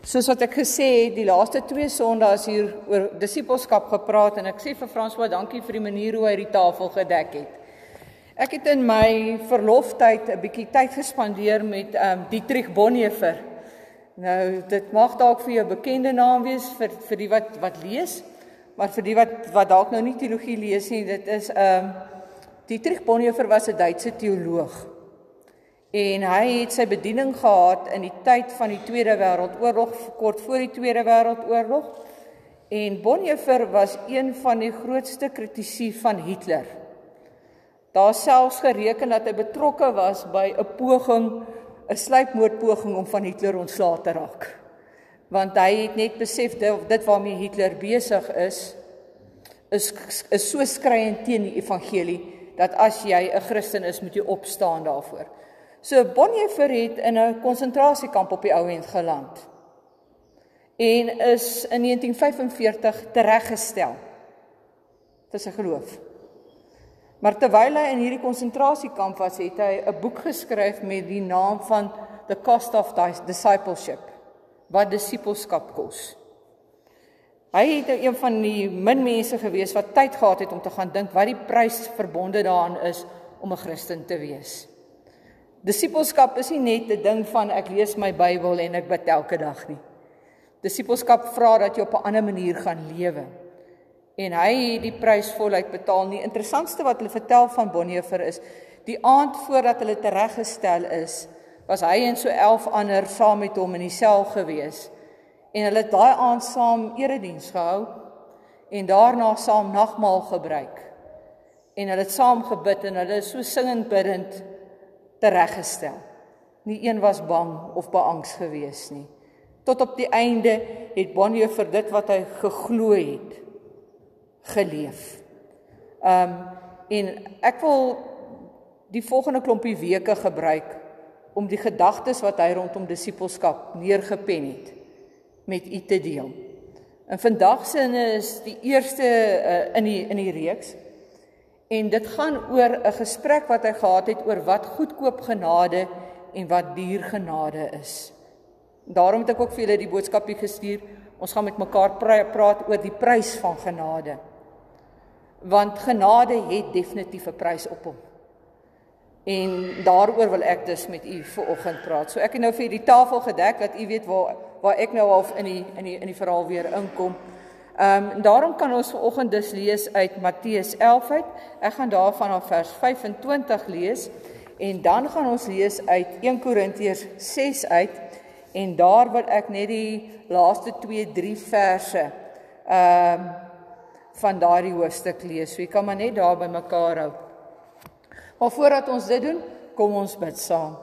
Soos wat ek gesê het, die laaste twee Sondae hier oor disippelskap gepraat en ek sê vir François dankie vir die manier hoe hy die tafel gedek het. Ek het in my verloftyd 'n bietjie tyd gespandeer met ehm um, Dietrich Bonhoeffer. Nou dit mag dalk vir jou bekende naam wees vir vir die wat wat lees, maar vir die wat wat dalk nou nie teologie lees nie, dit is ehm um, Dietrich Bonhoeffer was 'n Duitse teoloog. En hy het sy bediening gehad in die tyd van die Tweede Wêreldoorlog, kort voor die Tweede Wêreldoorlog. En Bonhoeffer was een van die grootste kritici van Hitler. Daar selfs gereken dat hy betrokke was by 'n poging, 'n sluipmoordpoging om van Hitler ontslae te raak. Want hy het net besef dit waarmee Hitler besig is is is so skreiend teen die evangelie dat as jy 'n Christen is, moet jy opstaan daarvoor. So Bonhoeffer het in 'n konsentrasiekamp op die ou end geland en is in 1945 tereggestel vir sy geloof. Maar terwyl hy in hierdie konsentrasiekamp was, het hy 'n boek geskryf met die naam van The Cost of Discipleship, wat disippelskap kos. Hy het nou een van die min mense gewees wat tyd gehad het om te gaan dink wat die prys verbonde daaraan is om 'n Christen te wees. Disippelskap is nie net 'n ding van ek lees my Bybel en ek bid elke dag nie. Disippelskap vra dat jy op 'n ander manier gaan lewe. En hy het die prys voluit betaal. Die interessantste wat hulle vertel van Bonhoeffer is die aand voordat hulle tereggestel is, was hy en so 11 ander saam met hom in die sel gewees. En hulle het daai aand saam erediens gehou en daarna saam nagmaal gebruik. En hulle het saam gebid en hulle is so singend bidend tereggestel. Nie een was bang of beangs gewees nie. Tot op die einde het Bonnie vir dit wat hy geglo het geleef. Um en ek wil die volgende klompie weke gebruik om die gedagtes wat hy rondom disippelskap neergepen het met u te deel. En vandag se is die eerste uh, in die in die reeks En dit gaan oor 'n gesprek wat hy gehad het oor wat goedkoop genade en wat duur genade is. Daarom het ek ook vir julle die boodskapie gestuur. Ons gaan met mekaar praat oor die prys van genade. Want genade het definitief 'n prys op hom. En daaroor wil ek dus met u vanoggend praat. So ek het nou vir die tafel gedek dat u weet waar waar ek nou al in die in die in die verhaal weer inkom. Ehm um, daarom kan ons vanoggend dus lees uit Matteus 11 uit. Ek gaan daarvan af vers 25 lees en dan gaan ons lees uit 1 Korintiërs 6 uit en daar wil ek net die laaste 2 3 verse ehm um, van daardie hoofstuk lees. So jy kan maar net daar by mekaar hou. Maar voordat ons dit doen, kom ons bid saam.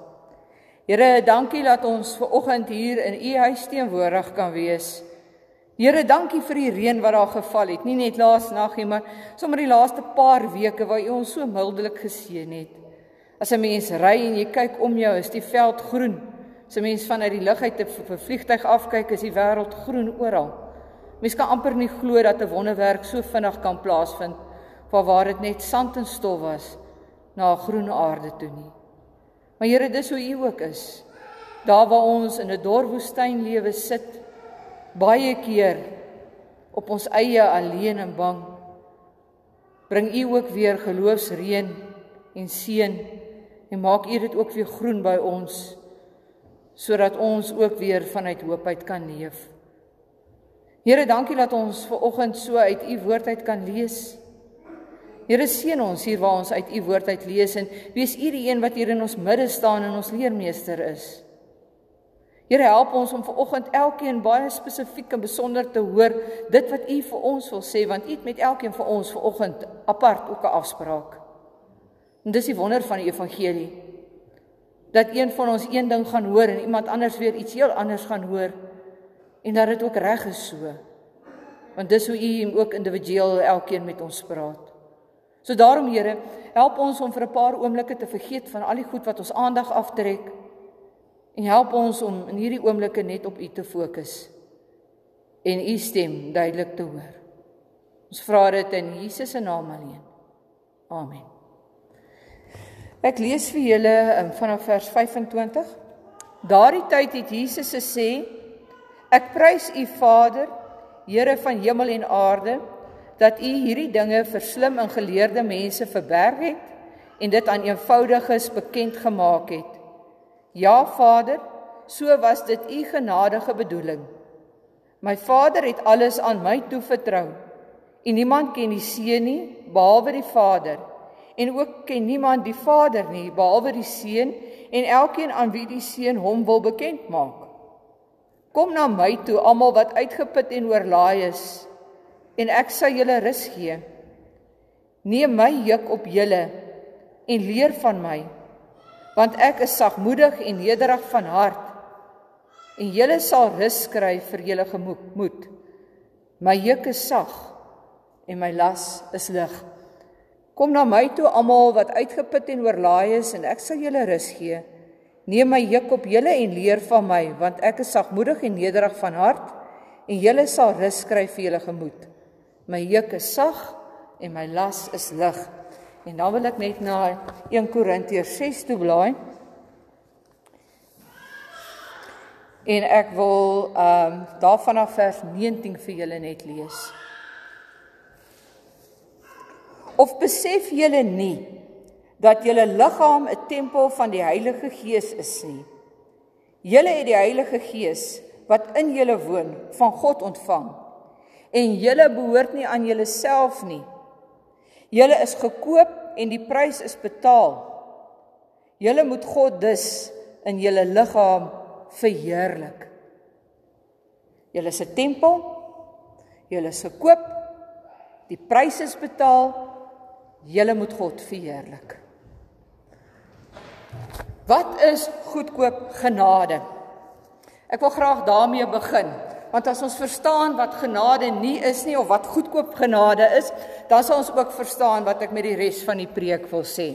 Here, dankie dat ons ver oggend hier in u huis teenwoordig kan wees. Here, dankie vir die reën wat daar geval het. Nie net laas nag nie, maar sommer die laaste paar weke waar U ons so mildelik geseën het. As 'n mens ry en jy kyk om jou, is die veld groen. As 'n mens vanuit die lug uit 'n vliegtyg afkyk, is die wêreld groen oral. Mens kan amper nie glo dat 'n wonderwerk so vinnig kan plaasvind waar waar dit net sand en stof was na 'n groen aarde toe nie. Maar Here, dis hoe U ook is. Daar waar ons in 'n dorwoestyn lewe sit, baie keer op ons eie alleen en bang bring u ook weer geloofsreën en seën en maak u dit ook weer groen by ons sodat ons ook weer vanuit hoop uit kan leef. Here, dankie dat ons ver oggend so uit u woord uit kan lees. Here seën ons hier waar ons uit u woord uit lees en wees u die een wat hier in ons midde staan en ons leermeester is. Here help ons om vanoggend elkeen baie spesifiek en besonder te hoor dit wat U vir ons wil sê want U het met elkeen vir ons vanoggend apart ook 'n afspraak. En dis die wonder van die evangelie dat een van ons een ding gaan hoor en iemand anders weer iets heel anders gaan hoor en dat dit ook reg is so. Want dis hoe U ook individueel elkeen met ons praat. So daarom Here, help ons om vir 'n paar oomblikke te vergeet van al die goed wat ons aandag aftrek En help ons om in hierdie oomblikke net op U te fokus en U stem duidelik te hoor. Ons vra dit in Jesus se naam alleen. Amen. Ek lees vir julle um, vanaf vers 25. Daardie tyd het Jesus gesê: Ek prys U Vader, Here van hemel en aarde, dat U hierdie dinge vir slim en geleerde mense verberg het en dit aan eenvoudiges bekend gemaak het. Ja Vader, so was dit U genadige bedoeling. My Vader het alles aan my toevertrou. En niemand ken die Seun nie behalwe die Vader. En ook ken niemand die Vader nie behalwe die Seun en elkeen aan wie die Seun hom wil bekend maak. Kom na my toe almal wat uitgeput en oorlaai is en ek sal julle rus gee. Neem my juk op julle en leer van my want ek is sagmoedig en nederig van hart en julle sal rus kry vir julle gemoed. My juk is sag en my las is lig. Kom na my toe almal wat uitgeput en oorlaai is en ek sal julle rus gee. Neem my juk op julle en leer van my want ek is sagmoedig en nederig van hart en julle sal rus kry vir julle gemoed. My juk is sag en my las is lig. En dan wil ek net na 1 Korintiërs 6 toe blaai. En ek wil ehm um, daarvan af vers 19 vir julle net lees. Of besef julle nie dat julle liggaam 'n tempel van die Heilige Gees is nie? Julle het die Heilige Gees wat in julle woon van God ontvang en julle behoort nie aan julleself nie. Julle is gekoop en die prys is betaal. Julle moet God dus in julle liggaam verheerlik. Julle is 'n tempel. Julle is gekoop. Die prys is betaal. Julle moet God verheerlik. Wat is goedkoop genade? Ek wil graag daarmee begin. Want as ons verstaan wat genade nie is nie of wat goedkoop genade is, dan sal ons ook verstaan wat ek met die res van die preek wil sê.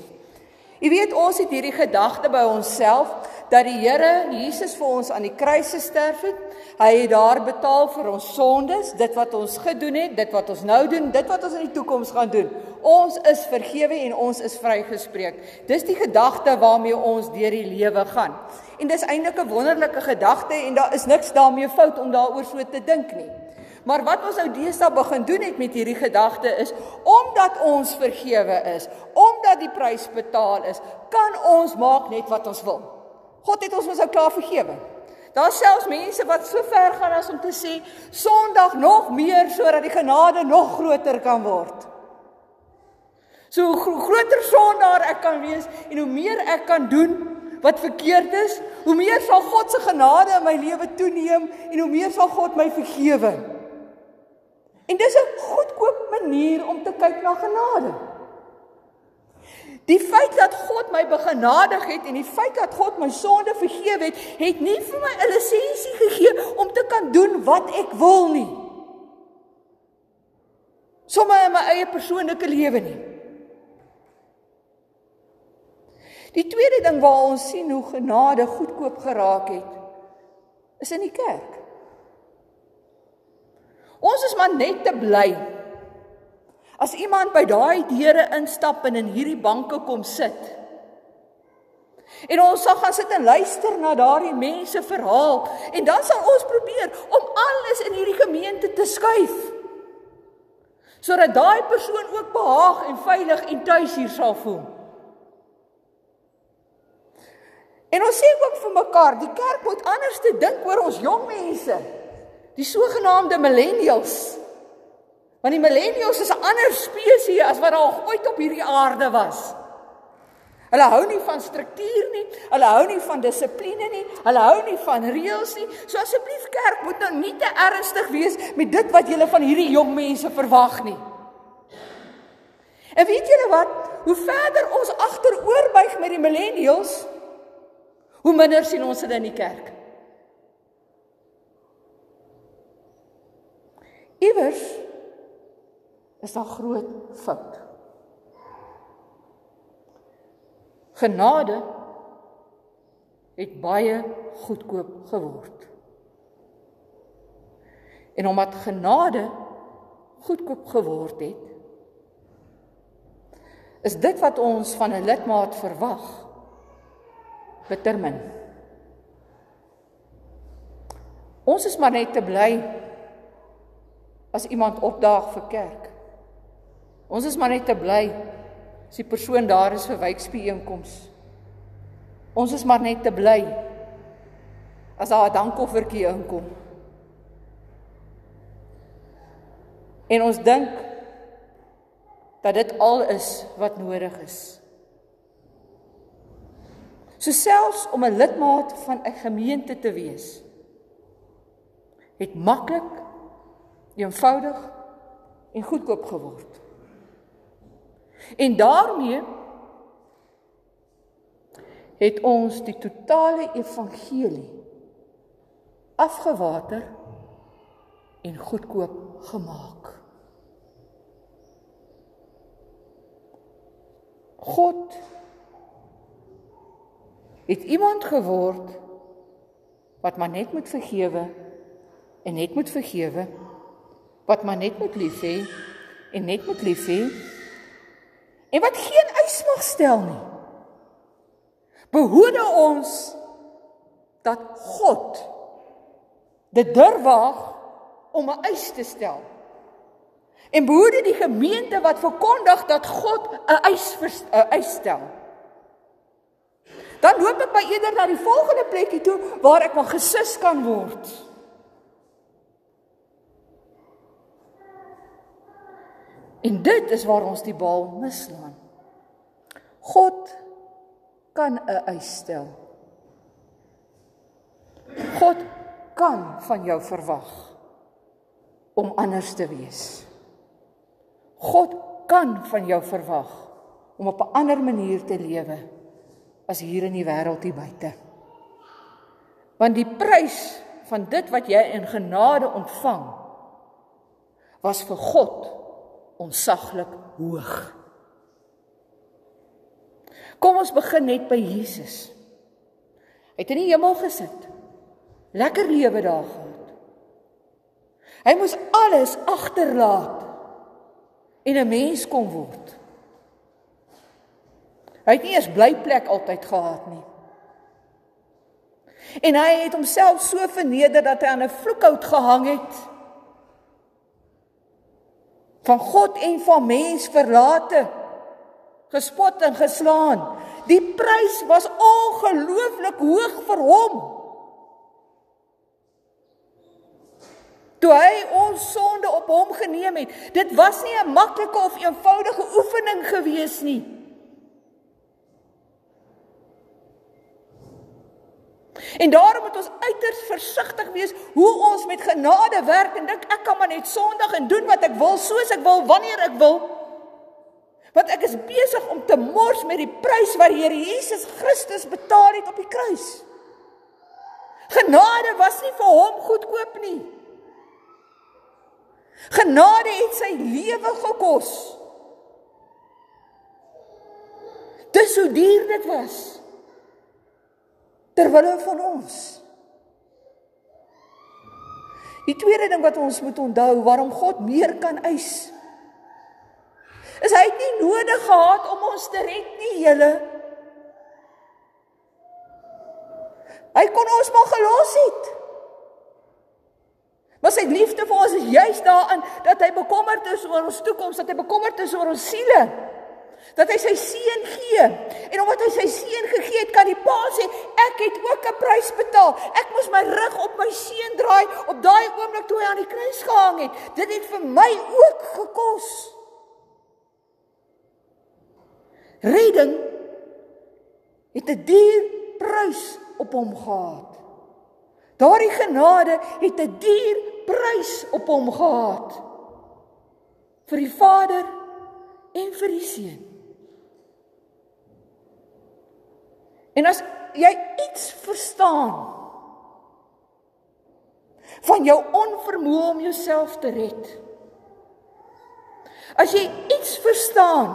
Jy weet ons het hierdie gedagte by onsself dat die Here Jesus vir ons aan die kruis gesterf het. Hy het daar betaal vir ons sondes, dit wat ons gedoen het, dit wat ons nou doen, dit wat ons in die toekoms gaan doen. Ons is vergewe en ons is vrygespreek. Dis die gedagte waarmee ons deur die lewe gaan. En dis eintlik 'n wonderlike gedagte en daar is niks daarmee fout om daaroor so te dink nie. Maar wat ons nou deesdae begin doen het met hierdie gedagte is omdat ons vergewe is, omdat die prys betaal is, kan ons maak net wat ons wil. God het ons mos nou klaar vergewe. Daar's selfs mense wat so ver gaan as om te sê Sondag nog meer sodat die genade nog groter kan word. So hoe groter sondaar ek kan wees en hoe meer ek kan doen wat verkeerd is, hoe meer sal God se genade in my lewe toeneem en hoe meer sal God my vergewe. En dis 'n goedkoop manier om te kyk na genade. Die feit dat God my begenadig het en die feit dat God my sonde vergewe het, het nie vir my 'n lisensie gegee om te kan doen wat ek wil nie. Sommige in my eie persoonlike lewe nie. Die tweede ding waar ons sien hoe genade goedkoop geraak het, is in die kerk. Ons is maar net te bly. As iemand by daai deure instap en in hierdie banke kom sit. En ons sal gaan sit en luister na daardie mense verhaal en dan sal ons probeer om alles in hierdie gemeente te skuif. Sodat daai persoon ook behaag en veilig en tuis hier sal voel. En ons sê ook vir mekaar, die kerk moet anders te dink oor ons jong mense die sogenaamde millennials. Want die millennials is 'n ander spesies as wat al ooit op hierdie aarde was. Hulle hou nie van struktuur nie, hulle hou nie van dissipline nie, hulle hou nie van reëls nie. So asseblief kerk moet nou nie te ernstig wees met dit wat julle van hierdie jong mense verwag nie. En weet julle wat? Hoe verder ons agteroorbuig met die millennials, hoe minder sien ons hulle in die kerk. Iewers is daar groot fout. Genade het baie goedkoop geword. En omdat genade goedkoop geword het, is dit wat ons van 'n lidmaat verwag bitter min. Ons is maar net te bly as iemand opdaag vir kerk. Ons is maar net te bly as die persoon daar is vir wijkspieënkoms. Ons is maar net te bly as daar 'n dankoffertjie inkom. En ons dink dat dit al is wat nodig is. So selfs om 'n lidmaat van 'n gemeente te wees het maklik, eenvoudig en goedkoop geword. En daarmee het ons die totale evangelie afgewater en goedkoop gemaak. God het iemand geword wat maar net moet vergewe en net moet vergewe wat maar net moet lief hê en net moet lief hê en wat geen eis mag stel nie. Behoorde ons dat God dit durf waag om 'n eis te stel. En behoorde die gemeente wat verkondig dat God 'n eis 'n eis stel dan loop ek by eerder na die volgende plekkie toe waar ek maar gesus kan word En dit is waar ons die bal mislaan. God kan 'n eis stel. God kan van jou verwag om anders te wees. God kan van jou verwag om op 'n ander manier te lewe as hier in die wêreld hier buite. Want die prys van dit wat jy in genade ontvang was vir God onsaglik hoog. Kom ons begin net by Jesus. Hy het in die hemel gesit. Lekker lewe daar gehad. Hy moes alles agterlaat en 'n mens kom word. Hy het nie eens blyplek altyd gehad nie. En hy het homself so verneder dat hy aan 'n vloekhout gehang het. Van God en van mens verlate gespot en geslaan. Die prys was ongelooflik hoog vir hom. Toe hy ons sonde op hom geneem het dit was nie 'n maklike of eenvoudige oefening gewees nie En daarom moet ons uiters versigtig wees hoe ons met genade werk en dink ek kan maar net Sondag en doen wat ek wil soos ek wil wanneer ek wil. Want ek is besig om te mors met die prys wat die Here Jesus Christus betaal het op die kruis. Genade was nie vir hom goedkoop nie. Genade het sy lewe gekos. Dis hoe duur dit was ter wille van ons. Die tweede ding wat ons moet onthou waarom God meer kan eis. Is hy het nie nodig gehad om ons te red nie, julle. Hy kon ons maar gelos het. Maar sy liefde vir ons is juis daarin dat hy bekommerd is oor ons toekoms, dat hy bekommerd is oor ons siele dat hy sy seun gee. En omdat hy sy seun gegee het, kan die pa sê, ek het ook 'n prys betaal. Ek moes my rug op my seun draai op daai oomblik toe hy aan die kruis gehang het. Dit het vir my ook gekos. Redding het 'n duur prys op hom gehad. Daardie genade het 'n duur prys op hom gehad. vir die Vader en vir die Seun. En as jy iets verstaan van jou onvermoë om jouself te red. As jy iets verstaan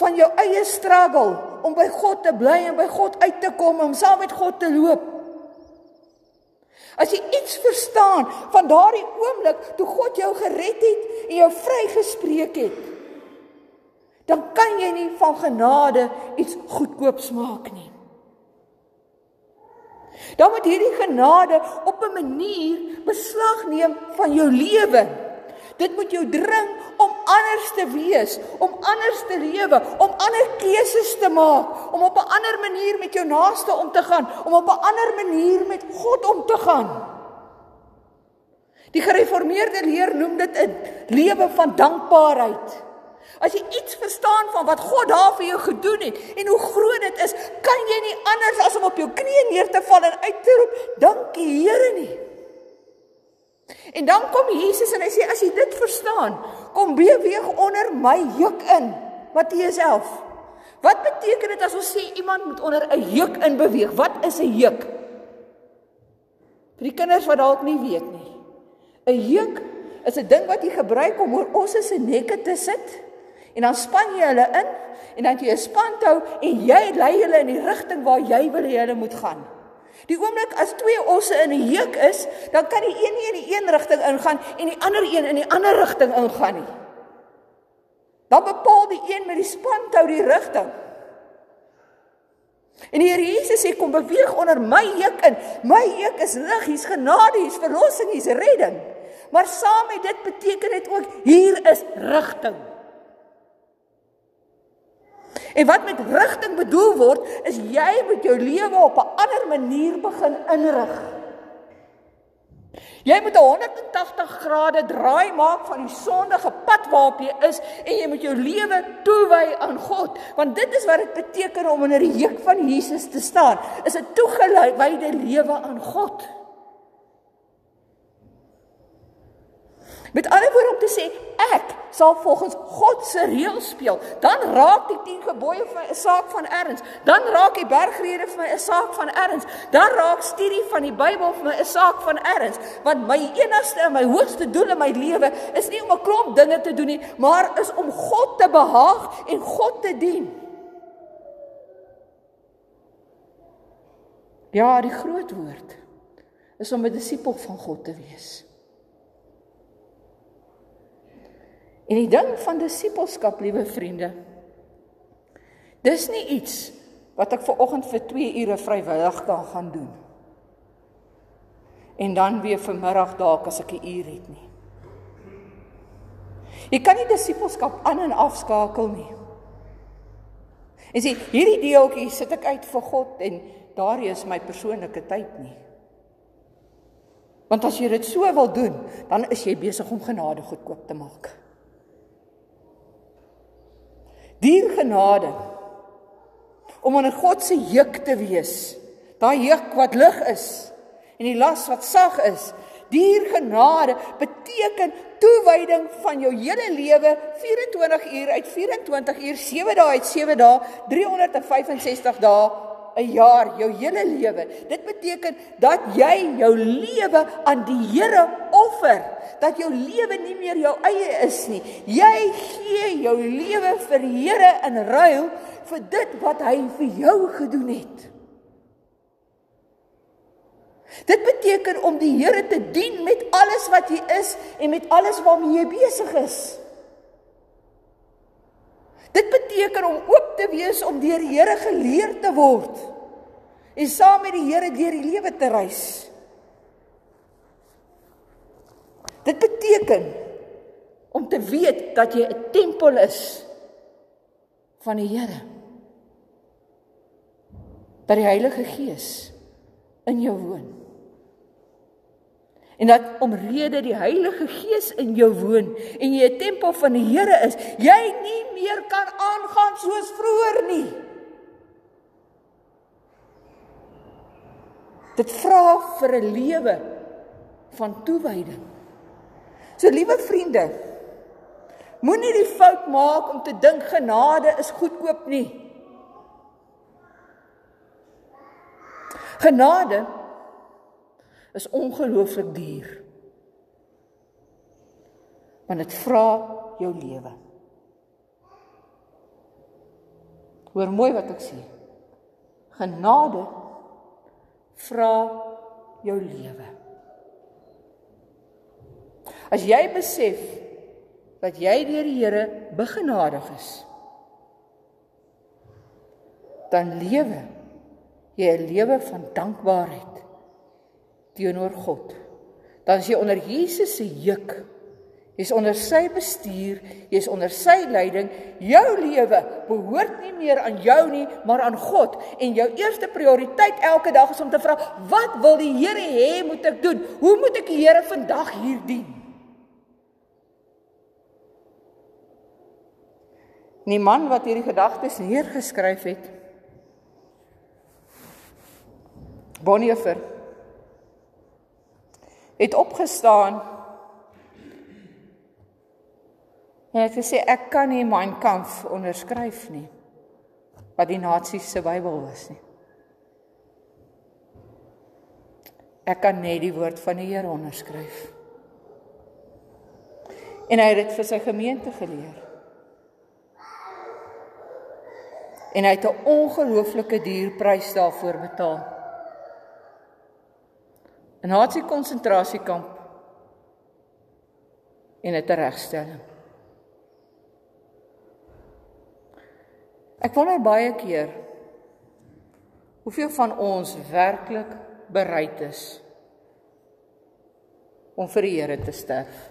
van jou eie struggle om by God te bly en by God uit te kom om saam met God te loop. As jy iets verstaan van daardie oomblik toe God jou gered het en jou vrygespreek het dan kan jy nie van genade iets goedkoops maak nie. Dan moet hierdie genade op 'n manier beslag neem van jou lewe. Dit moet jou dring om anders te wees, om anders te lewe, om ander keuses te maak, om op 'n ander manier met jou naaste om te gaan, om op 'n ander manier met God om te gaan. Die gereformeerde leer noem dit 'n lewe van dankbaarheid. As jy iets verstaan van wat God daar vir jou gedoen het en hoe groot dit is, kan jy nie anders as om op jou knieë neer te val en uit te roep, "Dankie Here nie." En dan kom Jesus en hy sê as jy dit verstaan, kom beweeg onder my juk in. Matteus 11. Wat beteken dit as ons sê iemand moet onder 'n juk in beweeg? Wat is 'n juk? Vir die kinders wat dalk nie weet nie. 'n Juk is 'n ding wat jy gebruik om oor ons se nekke te sit en dan span jy hulle in en dan jy 'n spantou en jy lei hulle in die rigting waar jy wil hê hulle moet gaan. Die oomblik as twee osse in 'n juk is, dan kan die een nie in die een rigting ingaan en die ander een in die ander rigting ingaan nie. Dan bepaal die een met die spantou die rigting. En die Here Jesus sê kom beweeg onder my juk in. My juk is lig, hier's genade, hier's verlossing, hier's redding. Maar saam met dit beteken dit ook hier is rigting. En wat met rigting bedoel word, is jy moet jou lewe op 'n ander manier begin inrig. Jy moet 'n 180 grade draai maak van die sondige pad waarop jy is en jy moet jou lewe toewy aan God, want dit is wat dit beteken om onder die juk van Jesus te staan. Is 'n toegewyde lewe aan God. Met ander woorde om te sê ek sal volgens God se reëls speel, dan raak die 10 gebooie vir 'n saak van erns. Dan raak die bergrede vir my 'n saak van erns. Dan raak studie van die Bybel vir my 'n saak van erns, want my enigste en my hoogste doel in my lewe is nie om 'n klomp dinge te doen nie, maar is om God te behaag en God te dien. Ja, die groot woord is om 'n disipel van God te wees. En die ding van disippelskap, liewe vriende, dis nie iets wat ek ver oggend vir 2 ure vrywillig kan gaan doen. En dan weer vanmiddag dalk as ek 'n uur het nie. Jy kan nie disippelskap aan en afskakel nie. En sê hierdie deeltjie sit ek uit vir God en daardie is my persoonlike tyd nie. Want as jy dit so wil doen, dan is jy besig om genade goedkoop te maak. Dier genade om onder God se juk te wees. Daai juk wat lig is en die las wat sag is. Dier genade beteken toewyding van jou hele lewe 24 uur uit 24 uur 7 dae uit 7 dae 365 dae 'n jaar, jou hele lewe. Dit beteken dat jy jou lewe aan die Here offer, dat jou lewe nie meer jou eie is nie. Jy gee jou lewe vir die Here in ruil vir dit wat hy vir jou gedoen het. Dit beteken om die Here te dien met alles wat jy is en met alles waarmee jy besig is. Dit beteken om oop te wees om deur die Here geleer te word en saam met die Here deur die lewe te reis. Dit beteken om te weet dat jy 'n tempel is van die Here. Dat die Heilige Gees in jou woon. En dat omrede die Heilige Gees in jou woon en jy 'n tempel van die Here is, jy nie meer kan aangaan soos vroeër nie. Dit vra vir 'n lewe van toewyding. So liewe vriende, moenie die fout maak om te dink genade is goedkoop nie. Genade is ongelooflik duur. Want dit vra jou lewe. Hoor mooi wat ek sê. Genade vra jou lewe. As jy besef dat jy deur die Here begenadig is, dan lewe jy 'n lewe van dankbaarheid teenoor God. Dan is jy onder Jesus se juk. Jy's onder sy bestuur, jy's onder sy leiding. Jou lewe behoort nie meer aan jou nie, maar aan God. En jou eerste prioriteit elke dag is om te vra, wat wil die Here hê moet ek doen? Hoe moet ek die Here vandag hier dien? Die man wat hierdie gedagtes neergeskryf het, Bonhoeffer het opgestaan en het gesê ek kan nie Mein Kampf onderskryf nie wat die nasies se Bybel was nie. Ek kan net die woord van die Here onderskryf. En hy het dit vir sy gemeente geleer. En hy het 'n ongelooflike duur prys daarvoor betaal. In Nazi konsentrasiekamp en 'n regstelling. Ek wonder baie keer hoeveel van ons werklik bereid is om vir die Here te sterf.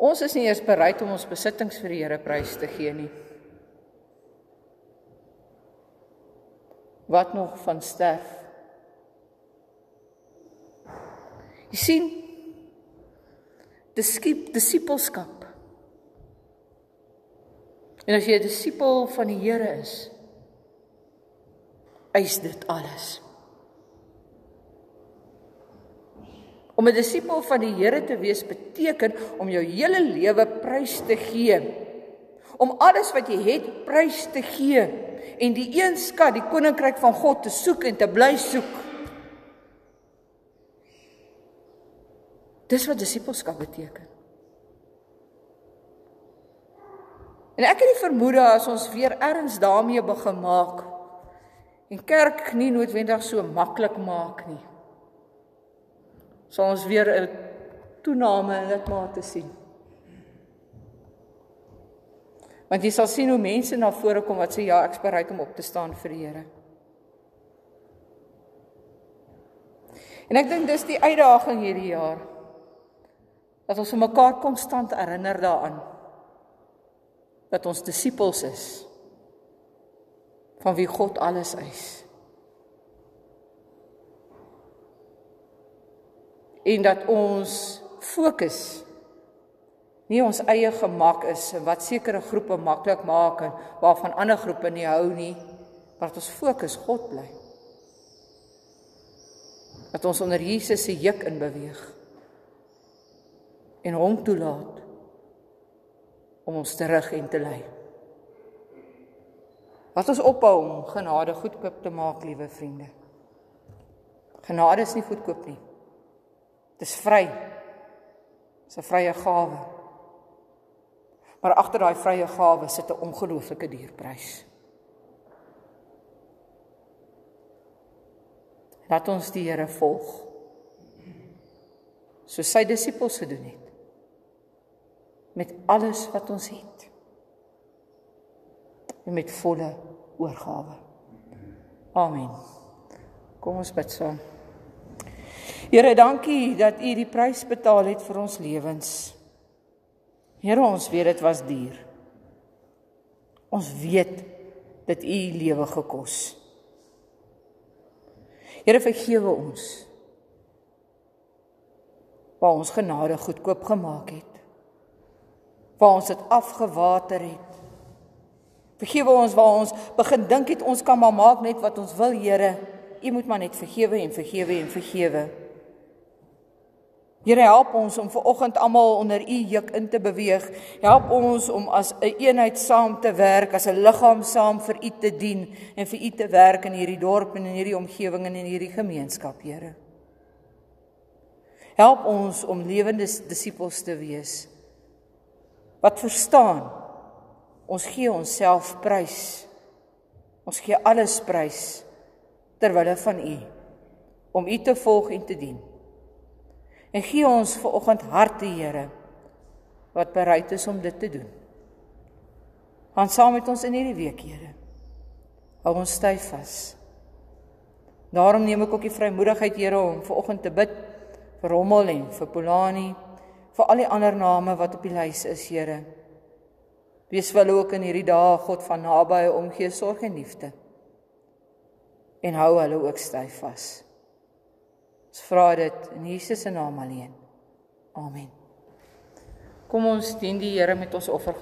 Ons is nie eers bereid om ons besittings vir die Here prys te gee nie. wat nog van sterf. Jy sien diskip disipelskap. En as jy 'n disipel van die Here is, eis dit alles. Om 'n disipel van die Here te wees beteken om jou hele lewe prys te gee. Om alles wat jy het prys te gee en die een skat, die koninkryk van God te soek en te bly soek. Dis wat disipelskap beteken. En ek het die vermoede as ons weer erns daarmee begin maak en kerk nie noodwendig so maklik maak nie. Sal ons weer 'n toename in dit maar te sien. Want jy sal sien hoe mense na vore kom wat sê ja, ek's bereid om op te staan vir die Here. En ek dink dis die uitdaging hierdie jaar. Dat ons mekaar konstant herinner daaraan dat ons disippels is van wie God alles eis. En dat ons fokus nie ons eie gemak is en wat sekere groepe maklik maak en waarvan ander groepe nie hou nie, maar dat ons fokus God bly. Dat ons onder Jesus se juk in beweeg en hom toelaat om ons terug en te lei. Wat ons ophou om genade goedkoop te maak, liewe vriende. Genade is nie goedkoop nie. Dit is vry. Dit is 'n vrye gawe. Maar agter daai vrye gawe sit 'n ongelooflike dierprys. Laat ons die Here volg. So sy disippels gedoen het. Met alles wat ons het. En met volle oorgawe. Amen. Kom ons bid saam. Here, dankie dat U die prys betaal het vir ons lewens. Here ons weet dit was duur. Ons weet dit u lewe gekos. Here vergewe ons. Waar ons genade goedkoop gemaak het. Waar ons dit afgewater het. Vergewe ons waar ons begin dink het ons kan maar maak net wat ons wil, Here. U moet maar net vergewe en vergewe en vergewe. Here help ons om ver oggend almal onder u juk in te beweeg. Help ons om as 'n een eenheid saam te werk, as 'n liggaam saam vir u te dien en vir u te werk in hierdie dorp en in hierdie omgewing en in hierdie gemeenskap, Here. Help ons om lewende disippels te wees. Wat verstaan? Ons gee onsself prys. Ons gee alles prys ter wille van u om u te volg en te dien. En gee ons ver oggend harte, Here, wat bereid is om dit te doen. Gaan saam met ons in hierdie week, Here. Hou ons styf vas. Daarom neem ek ook die vrymoedigheid, Here, om vanoggend te bid vir Rommel en vir Polani, vir al die ander name wat op die lys is, Here. Wees vir hulle ook in hierdie dae God van naby omgee sorg en liefde. En hou hulle ook styf vas. Ons vra dit in Jesus se naam alleen. Amen. Kom ons dien die Here met ons offer.